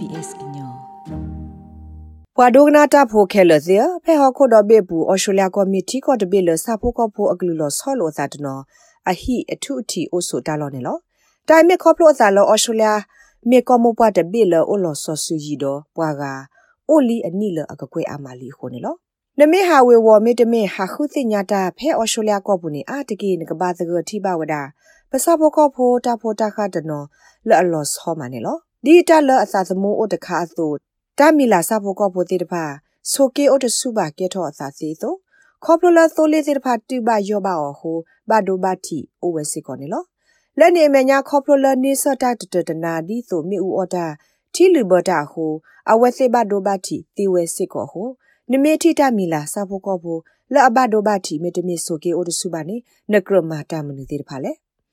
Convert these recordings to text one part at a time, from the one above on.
SBS ညောပွာဒိုဂနာတာဖိုခဲလဇေဖဲဟခုဒဘေပူအော်စတြေးလျကော်မတီကောတဘေလစာဖိုကောဖိုအကလူလောဆောလောဇာတနောအဟိအထုအထီအိုဆိုတာလောနေလောတိုင်မေခေါပလောဇာလောအော်စတြေးလျမေကောမပွားတဘေလအိုလောဆောဆူဂျီတော့ပွာကအိုလီအနိလအကကွေအမာလီခိုနေလောနမေဟာဝေဝမေတမေဟာခုသိညာတာဖဲအော်စတြေးလျကောပူနေအာတကေနကဘာသကတိဘဝဒပစဘောကောဖိုတာဖိုတာခတနောလော်လောဆောမနေလော ဒီတလအသာသမိုးအိုတခါဆိုတမီလာစဖို့ကောပိုတေတဖာဆိုကေအိုတစုပါကေထောအသာစီဆိုခေါပလလာသိုလေးစေတဖာတူပါယောပါအောဟိုဘဒိုဘတီအိုဝဲစီကောနေလောလက်နေမညာခေါပလလာနေစတာတတနာဒီဆိုမြေဦးအော်တာတီလူဘတာဟိုအဝဲစေဘဒိုဘတီတီဝဲစီကောဟိုနမေတီတမီလာစဖို့ကောပိုလက်အဘဒိုဘတီမေတမီဆိုကေအိုတစုပါနေနကရမာတာမနီတေတဖာလေ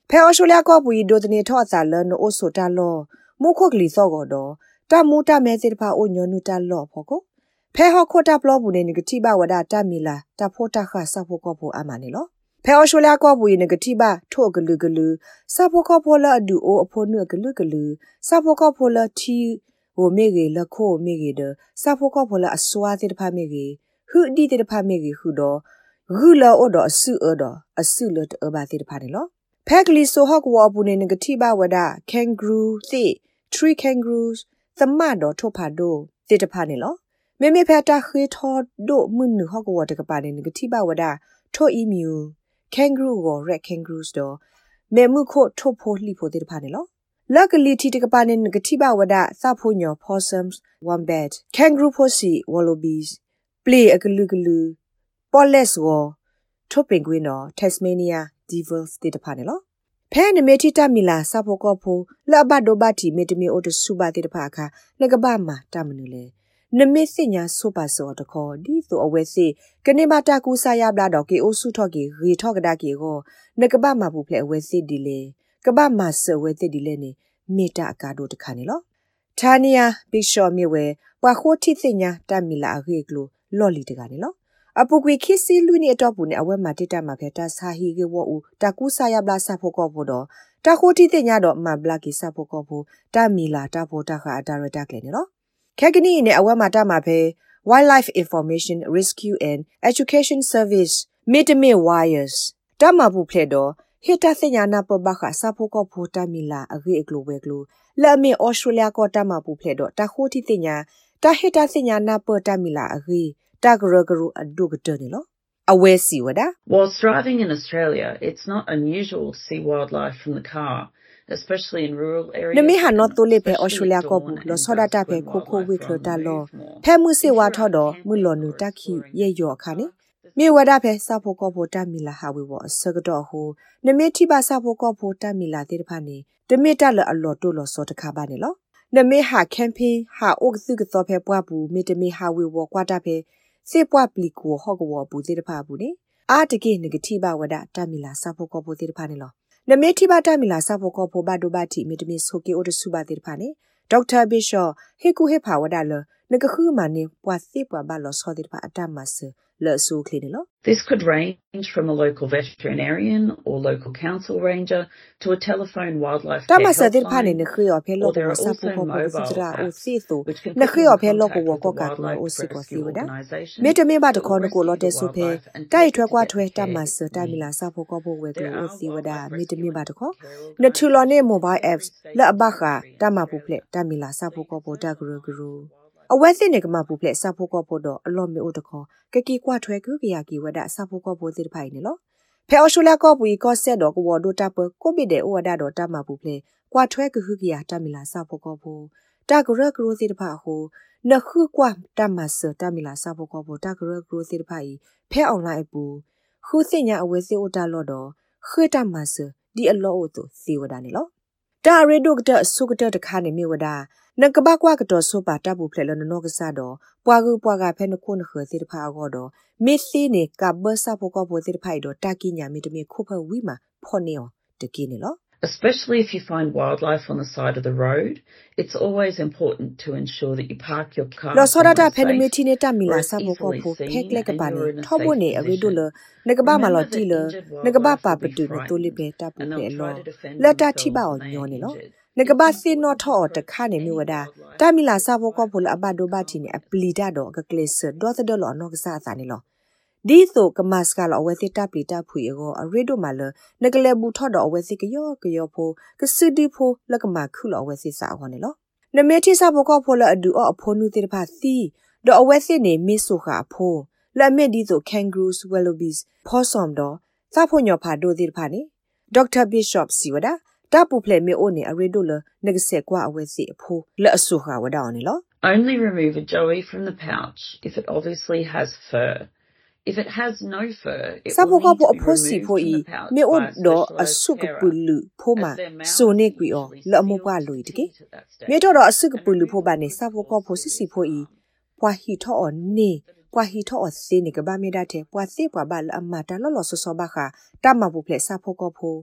ဖဲအော်ရှိုလျာကောပူရီဒိုတနေထော့အစာလနိုအိုဆိုတာလော မုခုတ်ကလီစော့ကတော့တမူတမဲစစ်တဖာအိုညွန်နူတလော့ဖို့ကိုဖဲဟောခိုတာပလောဘူးနေငတိဘဝဒတမီလာတဖို့တခဆဖို့ကောဖို့အမနေလောဖဲအော်ရှိုလျာကောဘူးနေငတိဘထို့ဂလူဂလူဆဖို့ကောဖို့လာဒူအိုအဖို့နုဂလူဂလူဆဖို့ကောဖို့လာတီဟိုမေကြီးလခိုမေကြီးဒဆဖို့ကောဖို့လာအစွာစစ်တဖာမေကြီးဟူဒီတဖာမေကြီးဟူတော့ဂူလာအိုတော့အဆုအော်တော့အဆုလတ်အဘာစစ်တဖာနေလောဖက်ကလီဆိုဟော့ကဝဘူးနေငတိဘဝဒကန်ဂရူသိ three kangaroos သမတ်တော့ထုတ်ဖာတို့တေတဖာနေလောမေမေဖက်တာခေထောဒိုမွနုဟောကဝတကပါနေငတိဘဝဒထိုအီမြူ kangaroo ကို red kangaroos တော့မေမှုခိုထုတ်ဖို့လှိဖို့တေတဖာနေလောလက်ကလီတီတကပါနေငတိဘဝဒစဖို့ညော possums wombat kangaroo pussy wallabies play အကလူကလူ poles ကိုထုတ်ပင်ကွင်းတော့ tasmania devils တေတဖာနေလော ဖဲနမေတီတမီလာစဖို့ကောဖိုလဘဒိုဘတီမေတမီအိုတစုပါတိတဖာခါလကဘာမာတမနူလေနမေစညာဆိုပါစောတခေါ်ဒီဆိုအဝဲစီကနေမတာကူဆာရပလာတော့ကေအိုစုထော့ကေရီထော့ကဒါကေကိုနကဘာမာဘူးဖလဲအဝဲစီဒီလေကဘာမာဆဝဲတိဒီလေနေမေတာအကာတို့တခါနေလောဌာနီယာဘိရှော့မြေဝဲပွာခိုတိစညာတမီလာအခေကလိုလော်လီတကနေလော အပုကွေခိစီလူနီအတော့ဘူးနဲ့အဝဲမှာတိတမှာဖဲတာဆာဟီကေဝအူတကူဆာယဘလာဆာဖို့ကောဖို့တော့တခိုတီတင်ညတော့မဘလာကီဆာဖို့ကောဖို့တမီလာတဖို့တခါဒါရတာကလည်းနော်ခဲကနီနဲ့အဝဲမှာတမှာဖဲ Wildlife Information Rescue and Education Service Midmid Wires တမဘူးဖလက်တော့ဟစ်တာစညာနာပဘခဆာဖို့ကောဖို့တမီလာအဂေအကလိုဝဲကလိုလာမီဩစတြေးလျကောတမဘူးဖလက်တော့တခိုတီတင်ညာတဟစ်တာစညာနာပတမီလာအဂေ တဂရဂရအဒုကတနေလောအဝဲစီဝဒ Whilst driving in Australia it's not unusual to see wildlife from the car especially in rural areas နမေဟာနော်တိုလေပဲအော်စတြေးလျကောဘူးလောဆောဒတာပဲခိုခိုဝိခလတာလောဖဲမှုစေဝါထော်တော့မွလော်နူတက်ခီရဲ့ယောခါနေမြေဝဒဖဲစဖို့ကောဖို့တမီလာဟာဝေဘောအစကတော့ဟိုနမေတိပါစဖို့ကောဖို့တမီလာတဲ့တဖာနေတမေတလအလော်တိုလောဆောတခါပါနေလောနမေဟာကမ်ပိန်းဟာအုတ်စုကတော့ဖဲပွားဘူးမေတမေဟာဝေဘောကွာတာဖဲ စေပွားပလီကိုဟော့ကဝဘူးသေးတဖာဘူးနေအာတကေနဂတိဘဝဒတမီလာစဖို့ကောဖို့သေးတဖာနေလောနမေတိဘတမီလာစဖို့ကောဖို့ဘဒိုဘတိမေတမီဆိုကေအိုတစုပါသေးတဖာနေဒေါက်တာဘီရှော့ဟေကူဟေဖာဝဒလ နကခုမနေပွာစေပွာဘလောဆောသေးတဖာအတမဆာလဆူကလင်းလော This could range from a local veterinarian or local council ranger to a telephone wildlife care တမဆာတဲ့ဖာနေနခရဖဲလောကိုဆာပူကိုပစကြရာအိုစီဆိုနခရဖဲလောကိုဝကောကာကလောအိုစီကိုစီဝဒမေတမင်ဘတခေါ်နကိုလောတဲဆုဖဲတိုက်ထွဲကွာထွဲတမဆာတမီလာဆာဖို့ကောဖို့ဝဲကလောအိုစီဝဒမေတမင်ဘတခေါ်နထူလောနေ mobile apps လက်အဘခတမပူဖလက်တမီလာဆာဖို့ကောဖို့တဂရဂရ အဝဲစစ်နေကမပူဖလက်ဆာဖို့ကောဖို့တော့အလော့မေအိုတခေါ်ကကီကွာထွဲကူကရကီဝဒဆာဖို့ကောဖို့တိဖိုင်နေလောဖဲအော်ရှိုလျကောပူကောဆက်တော့ကဝဒိုတပ်ကိုဘိတဲ့ဩဝဒတော့တမပူဖလက်ကွာထွဲကူကရတမီလာဆာဖို့ကောဖို့တဂရဂရစီတဖာဟိုနခုကွာတမဆတမီလာဆာဖို့ကောဖို့တဂရဂရစီတဖာဤဖဲအွန်လိုင်းပူခုစညာအဝဲစီအိုတာလော့တော့ခေတမဆဒီအလောအိုတို့စီဝဒနေလော တာရီဒုကတဆုကတတခါနေမြဝဒနကဘကွာကတော့ဆိုပါတဘူးဖလေလနောကစားတော့ပွာကူပွာကဖဲနခုနခစီတဖာကောတော့မစ်စီနေကဘဆာဖို့ကောဖို့စီတဖိုင်တော့တာကိညာမီတမီခုဖဝီမာဖော်နေော်တကိနေလော Especially if you find wildlife on the side of the road, it's always important to ensure that you park your car. လောစောဒတာ somewhere ဖဲနမ safe တီနေတာမီလာ where it's ဆာဘောက easily ဖို seen ဖဲကလက်က and ပါနေ you're in a ထောဘ safe နေအဝေဒိုလ position. နကဘာမလော Remember တီ that လ injured နကဘာ wildlife ပါ will ပ be တူနတိုလီ frightened ပဲတပ်ပ and ပဲ they'll လော try to defend လက်တာထိ themselves ပါအောင် when ညော they're နေလော injured. နကဘာ It's စေနော important ထော to တခါနေ protect မြဝ any ဒ wildlife တာမီ ဒိုဘာတီ the နေအ wild. ပလီတာတော့ကကလစ်ဒေါ်သဒလောနောကစားစာနေလောဒီဆိုကမတ်စကလောအဝဲစစ်တပ်ပလီတာဖူယောအရီဒိုမာလနကလေဘူးထော့တော့အဝဲစစ်ကယောကယောဖိုကစဒီဖိုလကမခုလောအဝဲစစ်စာခေါနေလောနမေတိစာဘောကဖိုလအဒူအဖိုနူတေဖာသီဒေါ်အဝဲစစ်နေမစ်ဆိုခါဖိုလက်မက်ဒီဆို kangaroos wallabies ဖောဆ ோம் တော့စာဖို့ညောဖာဒိုဒီဖာနေဒေါက်တာဘီရှော့စီဝဒါတာပူဖလေမေအိုနေအရီဒိုလနကဆက်ကွာအဝဲစစ်အဖိုလက်အဆူခါဝဒါအောင်နေလော Only remove a joey from the pouch if it obviously has fur. If it has no fur, it စာ will ဘောက need ဖို to အ be ဖိုစီ removed ဖို from ဤ the pouch မေအို by a တော့အ specialised ဆုကပူ carer, လူဖိုမာ as their mouths ဆိုနေ are ကွီအော usually လက်အမပွား sealed လူ with တကေ teeth at that stage. မြေတော့တော့အဆုက And ပူလူဖို removing ပါနေ will စာဘောက cause ဖိုစစ်စီ serious ဖိုဤ harm. ပွာဟီထောအော်နေပွာဟီထောအော်စေနေကဘာမေဒါတဲ့ပွာစေပွာဘာလအမတာလောလောဆောဆောဘာခာတမဘူဖလက်စာဖိုကဖို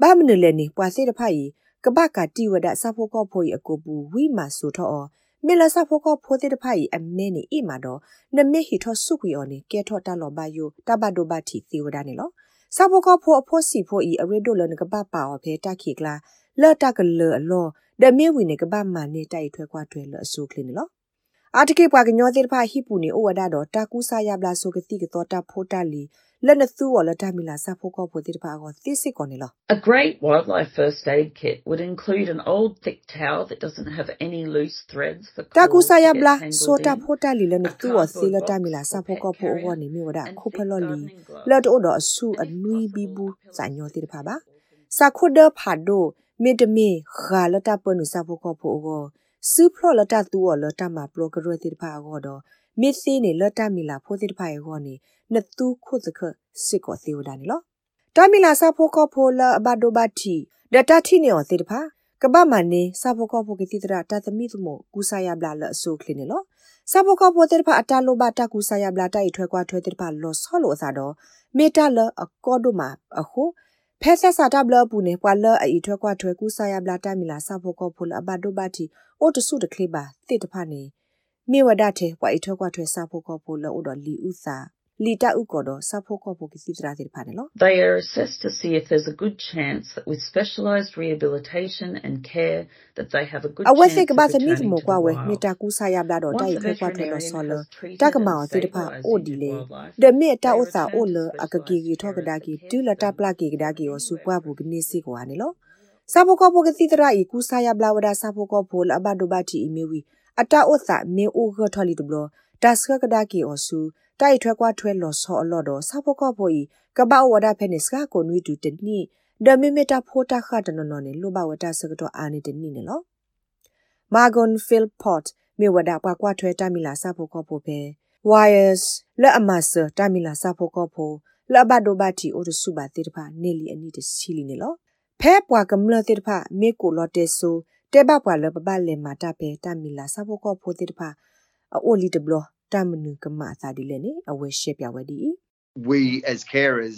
ဘာမနလေနေပွာစေတဖိုင်ကဘကတီဝဒစာဖိုကဖိုဤအကိုပူဝိမာဆိုထောအော် မေလာစာဖိုကဖိုတဲ့တဖိုင်အမဲနေအိမာတော့နမေဟီထောဆုကွီအော်နေကဲထောတာလောဘာယိုတဘဒိုဘာတီသေဝဒနေလောစာဘောကဖိုအဖို့စီဖိုဤအရီဒိုလနကပပါအော်ဖဲတခိကလာလော်တကလောအလောဒမေဝီနေကပမာနေတိုက်ထွဲကွာထွဲလောအဆူကလင်းနော် အာတကေပွားကညောသေးတဖာဟိပူနေဩဝဒါတော့တာကူဆာယဘလာဆိုကတိကတော့တာဖိုတာလီလက်နသူော်လက်တမီလာစာဖိုကောဖိုတိတဖာကိုသိစစ်ကောနေလော A great wildlife first aid kit would include an old thick towel that doesn't have any loose threads for တာကူ claws ဆာယ to ဘ get လာ tangled ဆိုတာ in, ဖိုတာလီလက်န a သူော်စီ cardboard လက်တ box မီလာစာ for ဖို pet ကောဖိုဩ carrier, နေမြဝဒ and ခိုဖ thick လော်လီ gardening gloves. လက်တော့တော့အဆူ And အ if နွီဘီ possible, ဘူး a pillow စာညောတိတဖာပါ to support စာခုဒဖာဒိုမေတမီခါလတာပနုစာဖိုကောဖိုဩ စူဖလော်လတာတူော်လတာမပလောကရတိတဖာဩတော့မေစီနေလတာမီလာဖိုတိတဖာဩနေနတူခုစခစစ်ကောသေဝဒနေလောတာမီလာစာဖိုကောဖိုလာဘဒိုဘတီဒတာတီနေော်သေတဖာကဘာမနေစာဖိုကောဖိုကတိတရာတသမီသမိုကူဆာယဘလာလအဆုခလင်းနေလောစာဖိုကောဖိုသေတဖာအတာလိုဘတာကူဆာယဘလာတိုက်ထွဲကွာထွဲသေတဖာလောဆောလိုအစားတော့မေတာလအကောဒိုမာအခု ဖဲဆက်စာတဘလပူနေပွာလအီထွဲကွာထွဲကူဆာယဘလာတာမီလာစာဖိုကောဖိုလာဘဒိုဘတီအိုတဆုတကလေးပါသေတဖာနေမေဝဒတဲ့ပွာအီထွဲကွာထွဲစာဖိုကောဖိုလာအိုတော်လီဥစာ လီတာဥကောတော့စာဖိုကောဖိုကတိတရာသေတဖာနေလော They are assessed to see if there's a good chance that with specialised rehabilitation and care that they have a good အဝက် chance စစ်က of ဘာသမီ returning မ to ကွာ the ဝဲမေ wild. တာကူဆာယဘလာတော့ Once တို a င်ခွဲကွာထွဲတော့ veterinarian ဆောလ has treated တကမော and တိတဖာ stabilised အိုဒီ injured လေ wildlife, ဒမေတာ they ဥစာ return အို to လအကကီ specialised ကီထောက carers ဒါ that ကီ care ဒူလ for တာ them ပလာကီကဒါကီ anywhere ောဆူပွား they ဘူးက go. နေစီကွာနေလောစာဘောကဘောကတိတရာဤကူဆာယဘလာဝဒါစာဘောကဖိုလအဘဒိုဘတီအီမီဝီအတာဥစာမေအိုဂထလီတဘလဒါစကကဒါကီအောဆူတိုက်ထွဲကွာထွဲလောဆောအလော်တော့စာဘောကဖိုဤကဘာဝဒါဖဲနေစကကိုနွီတူတနီဒမေမီတာဖိုတာခတ်နော်နော်နေလိုဘဝတာစကတော့အာနေတနီနေလော Margon Philpott မြေဝဒပွားကွာထွဲတမီလာစဖို့ကောဖို့ပဲ wires လက်အမဆတမီလာစဖို့ကောဖို့လက်ဘဒိုဘတီအိုတစုပါတေတဖာနေလီအနိတစီလီနေလောဖဲပွားကမလတေတဖာမေကိုလော်တေဆူတေဘပွားလပပလေမာတာပဲတမီလာစဖို့ကောဖို့တေတဖာ အိုလီတဘလတမနုကမသာဒီလေနေအဝဲရှက်ပြဝဲဒီ we as carers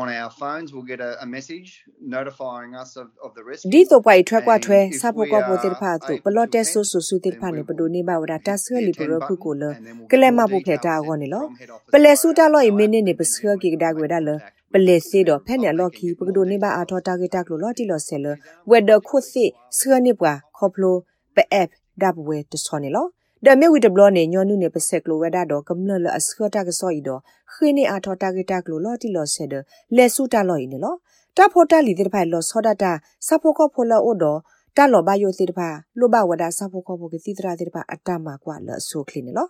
on our phones will get a, a message notifying us of, of the rescue. ဒီတော့ပွိုင်ထွက်ကွာထွဲ And if စဖို့ we ကောပိုတေ are ဖာတု able ပလော့ to တက်ဆူ attend, ဆူဆူတေဖာ then နေ we ပဒို will နေပါဝဒတာဆဲ hit လီ the ပရ attend ခုကို button လ and then we'll က get လဲ more မဖို့ဖလက်တာ details ကောနေလော from head office ပလက်ဆူ via တာလော် website, မင်းနေ and ပ then စခ we'll ကိကဒါ make ကွေဒါလ contact ပလက်စီတော့ဖဲနေ I'll လော် let ခီ you ပ get ကဒို more နေပါအ details. ထောတာဂေတာကလော်တီလော်ဆဲလဝက်ဒခုစီဆရနေပွာခေါပလိုပအက်ဒါဘဝဲတဆောနေလော ဒါမေဝီဒဘလနေညောနုနေပစက်ကလိုဝဲဒါတော့ကမ္လလအစခတာကဆောဤတော့ခိနေအထောတာဂေတာကလော်လော်တီလော်ဆဲဒလဲဆူတာလော်ဤနေလောတာဖိုတာလီတဲ့ဖိုင်လော်ဆောဒတာစဖိုကောဖိုလော်အိုတော့တာလော်ဘယိုစီတဖာလိုဘဝဒါစဖိုကောဖိုကစီတရာတဲ့ဖာအတမကွာလော်ဆိုခလင်းနေလော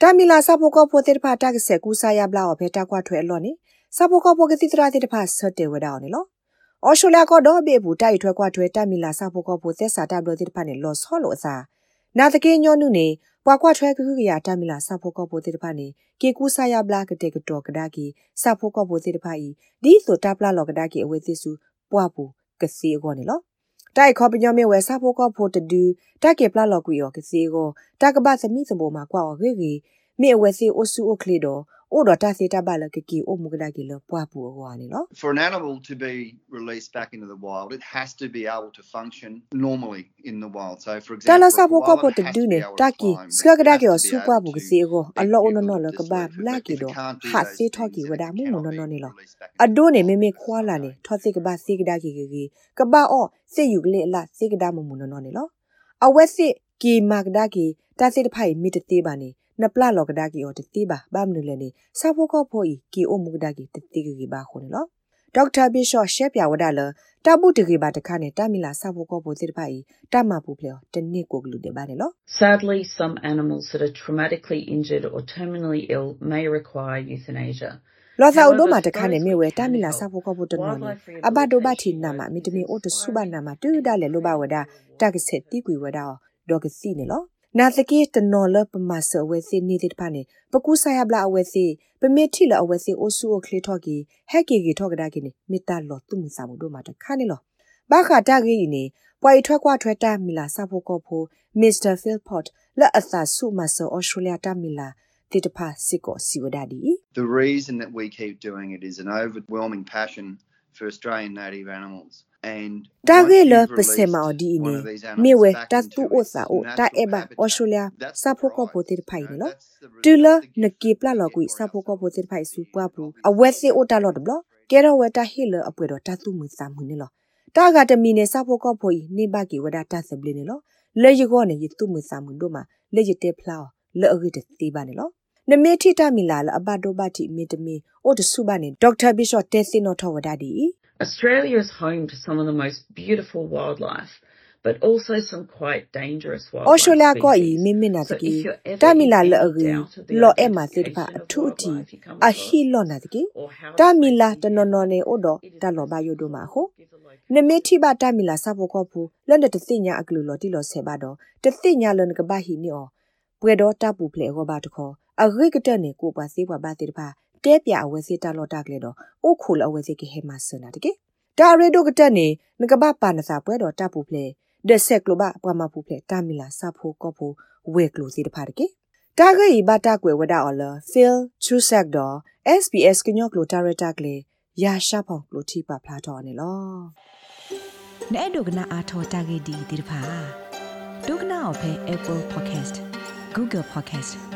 တာမီလာစဖိုကောဖိုတဲ့ဖာတာကဆက်ကူဆာယဘလာအဖေတာကွာထွဲအလော်နေစဖိုကောဖိုကစီတရာတဲ့ဖာဆော့တေဝဒါအောင်နေလောအော်ရှိုလျာကတော့ဘေဘူးတိုက်ထွဲကွာထွဲတာမီလာစဖိုကောဖိုသက်စာတာဘလတဲ့ဖာနေလော်ဆောလို့အစားနာတကေညောနုနေ ပွာကွာထွဲကခုကရတာမီလာစဖိုကောဖိုတဲ့ဖာနေကေကူဆာယဘလာကတဲ့ကတော့ကဒါကီစဖိုကောဖိုတဲ့ဖာဤဒီဆိုတာပလာလော်ကဒါကီအဝဲသစ်စုပွားဘူးကစီအောနေလောတိုက်ခေါပညောမေဝဲစာဖိုကောဖိုတဒူတိုက်ကေပလာလော်ကွီယောကစီကိုတကဘာသမီသဘောမှာကွာေဂေမေဝဲစီအိုဆူအိုကလီဒို အိုဒတာစီတာဘလကကီအိုမူကဒါကီလပွားပူဟွာနေလော For an animal to be released back into the wild, it has to be able to function normally in the wild. So, for တာ example, လ a စာဖို့က koala ဖို့တ has ဒူ to နေ be able တာ to ကီ climb, စကဒါကီ has အ to ဆူ be ပွား able ဘူးက to စီကိုအလောအနနလကဘာ dislope, ဘလာ but ကီ if it တော့ can't do ဟာ those စေထော်ကီ things, ဝ then ဒါ it မှုမ cannot န be နနေလော released back အ into ဒို the နေ wild. မေမေ That's ခွာ the လာ no. နေထောစိကဘာစေကဒါကီကီကဘာအော့စေယူကလေအလားစေကဒါမမူနနနေလောအဝက်စစ်ကီမကဒါကီတာစေတဖိုင်မီတသေးပါနေ နပလာလောကဒါကီအော်တသေးပါဘာမနလေနေစာဖို့ကဖို့ဤကီအိုမူကဒါကီတသေးကီဘာခုန်လောဒေါက်တာဘီရှော့ရှက်ပြဝဒါလတပုတကေဘာတခါနဲ့တမီလာစာဖို့ကဖို့စေတဖိုင်တမပူဖလေတနစ်ကိုကလူတဲ့ပါနေလော Sadly, some animals that are traumatically injured or terminally ill may require euthanasia. လောသာဥဒမတခါနဲ့မြေဝဲတမီလာစာဖို့ကဖို့တနော်နေအဘဒိုဘတီနာမမီတမီအိုတဆုဘနာမတူဒါလေလိုဘဝဒါတကဆက်တီကွေဝဒါဒေါကစီနေလော နာသကေတနော်လပမဆဝဲစီနေတဲ့ဖာနေပကူဆာယဘလာအဝဲစီပမေထီလအဝဲစီအိုဆူအိုခလီထော့ကီဟက်ကီကီထော့ကဒါကီနေမေတ္တာလောတုမှုစာမှုတို့မှာတခါနေလောဘာခတာဂီနေပွိုင်ထွက်ကွာထွက်တာမီလာစာဖို့ကောဖို့မစ္စတာဖီလ်ပေါ့လက်အသာဆုမဆအော်စတြေးလျတာမီလာတိတဖာစစ်ကိုစီဝဒါဒီ The reason that we keep doing it is an overwhelming passion for Australian native animals. And တာ once ဂေလ you've ပစမ released အော်ဒီ one နေ of these မြေ animals ဝဲ back တ into တူအို its စာအိုတာ natural အဘ habitat, အော်စတြေးလျ that's စာ the ဖို့ကော prize, ဖို့တိဖိုင် you နော် know, that's the တူလ result, the န gift ကေ that ပလာ we လော get ကွေ for စာဖို့ကော ourselves. ဖို့တိဖိုင်စုပွားပူ Obviously, အဝဲစီအိုတာလော့တဘလကဲတော့ဝဲတာဟီလအပွေတော့တတူမှုစာမှုနေလောတာဂတမီနေစာဖို့ကောဖို့ဤ နေဘကီဝဒတာစပလနေလောလေယကောနေယတူမှုစာမှုတို့မှာလေယတေဖလာလေအဂိတတိပါနေလောနမေထီတာမီလာလအဘဒိုဘတိမီတမီအိုတဆုဘနေဒေါက်တာဘီရှော့တေစီနိုထဝဒါဒီ Australia is home to some of the most beautiful wildlife, but also some quite dangerous အော် wildlife ရှိုလျာကောဤ species. မင်းမနာတ So ကီ if you're ever တာမီ in လာလ any အဂီ doubt of the လောအမသေတဖ identification အ of ထူတီ wildlife you come အ across, ဟီလောနာတကီ or how တာ to မီလာ safely တနော်နော်နေအိုတော့ it is တလောဘယို best ဒိုမာ to ဟု give a location. နမေတိဘတာမီလာစဖို့ကောဖူလန်တသိညာအကလူလောတိလောဆေဘာတော့တသိညာလန်ကဘာဟီနီအောပွေတော့တပူဖလေဟောဘာတခေါ် အဂိကတနေကိုပါစေးပွားဘာတိတဖာတဲပြအဝဲစေတလောတကလေတော့အိုခိုလအဝဲစေကဟေမဆနာတကေဒါရီဒိုကတနေငကဘာပါနစာပွဲတော့တပူဖလေဒက်ဆက်ကလိုဘပွားမပူဖလေတာမီလာစဖို့ကောဖူဝဲကလိုစီတဖာတကေတာဂိဘတာကွယ်ဝဒါအော်လဖီလ်ချူဆက်တော့ SBS ကညော့ကလိုတာရတာကလေရာရှာဖောင်ကလိုတီပါဖလာတော်နေလောနဲ့ဒုကနာအာထောတာဂေဒီဒီဖာဒုကနာအဖဲ Apple Podcast Google Podcast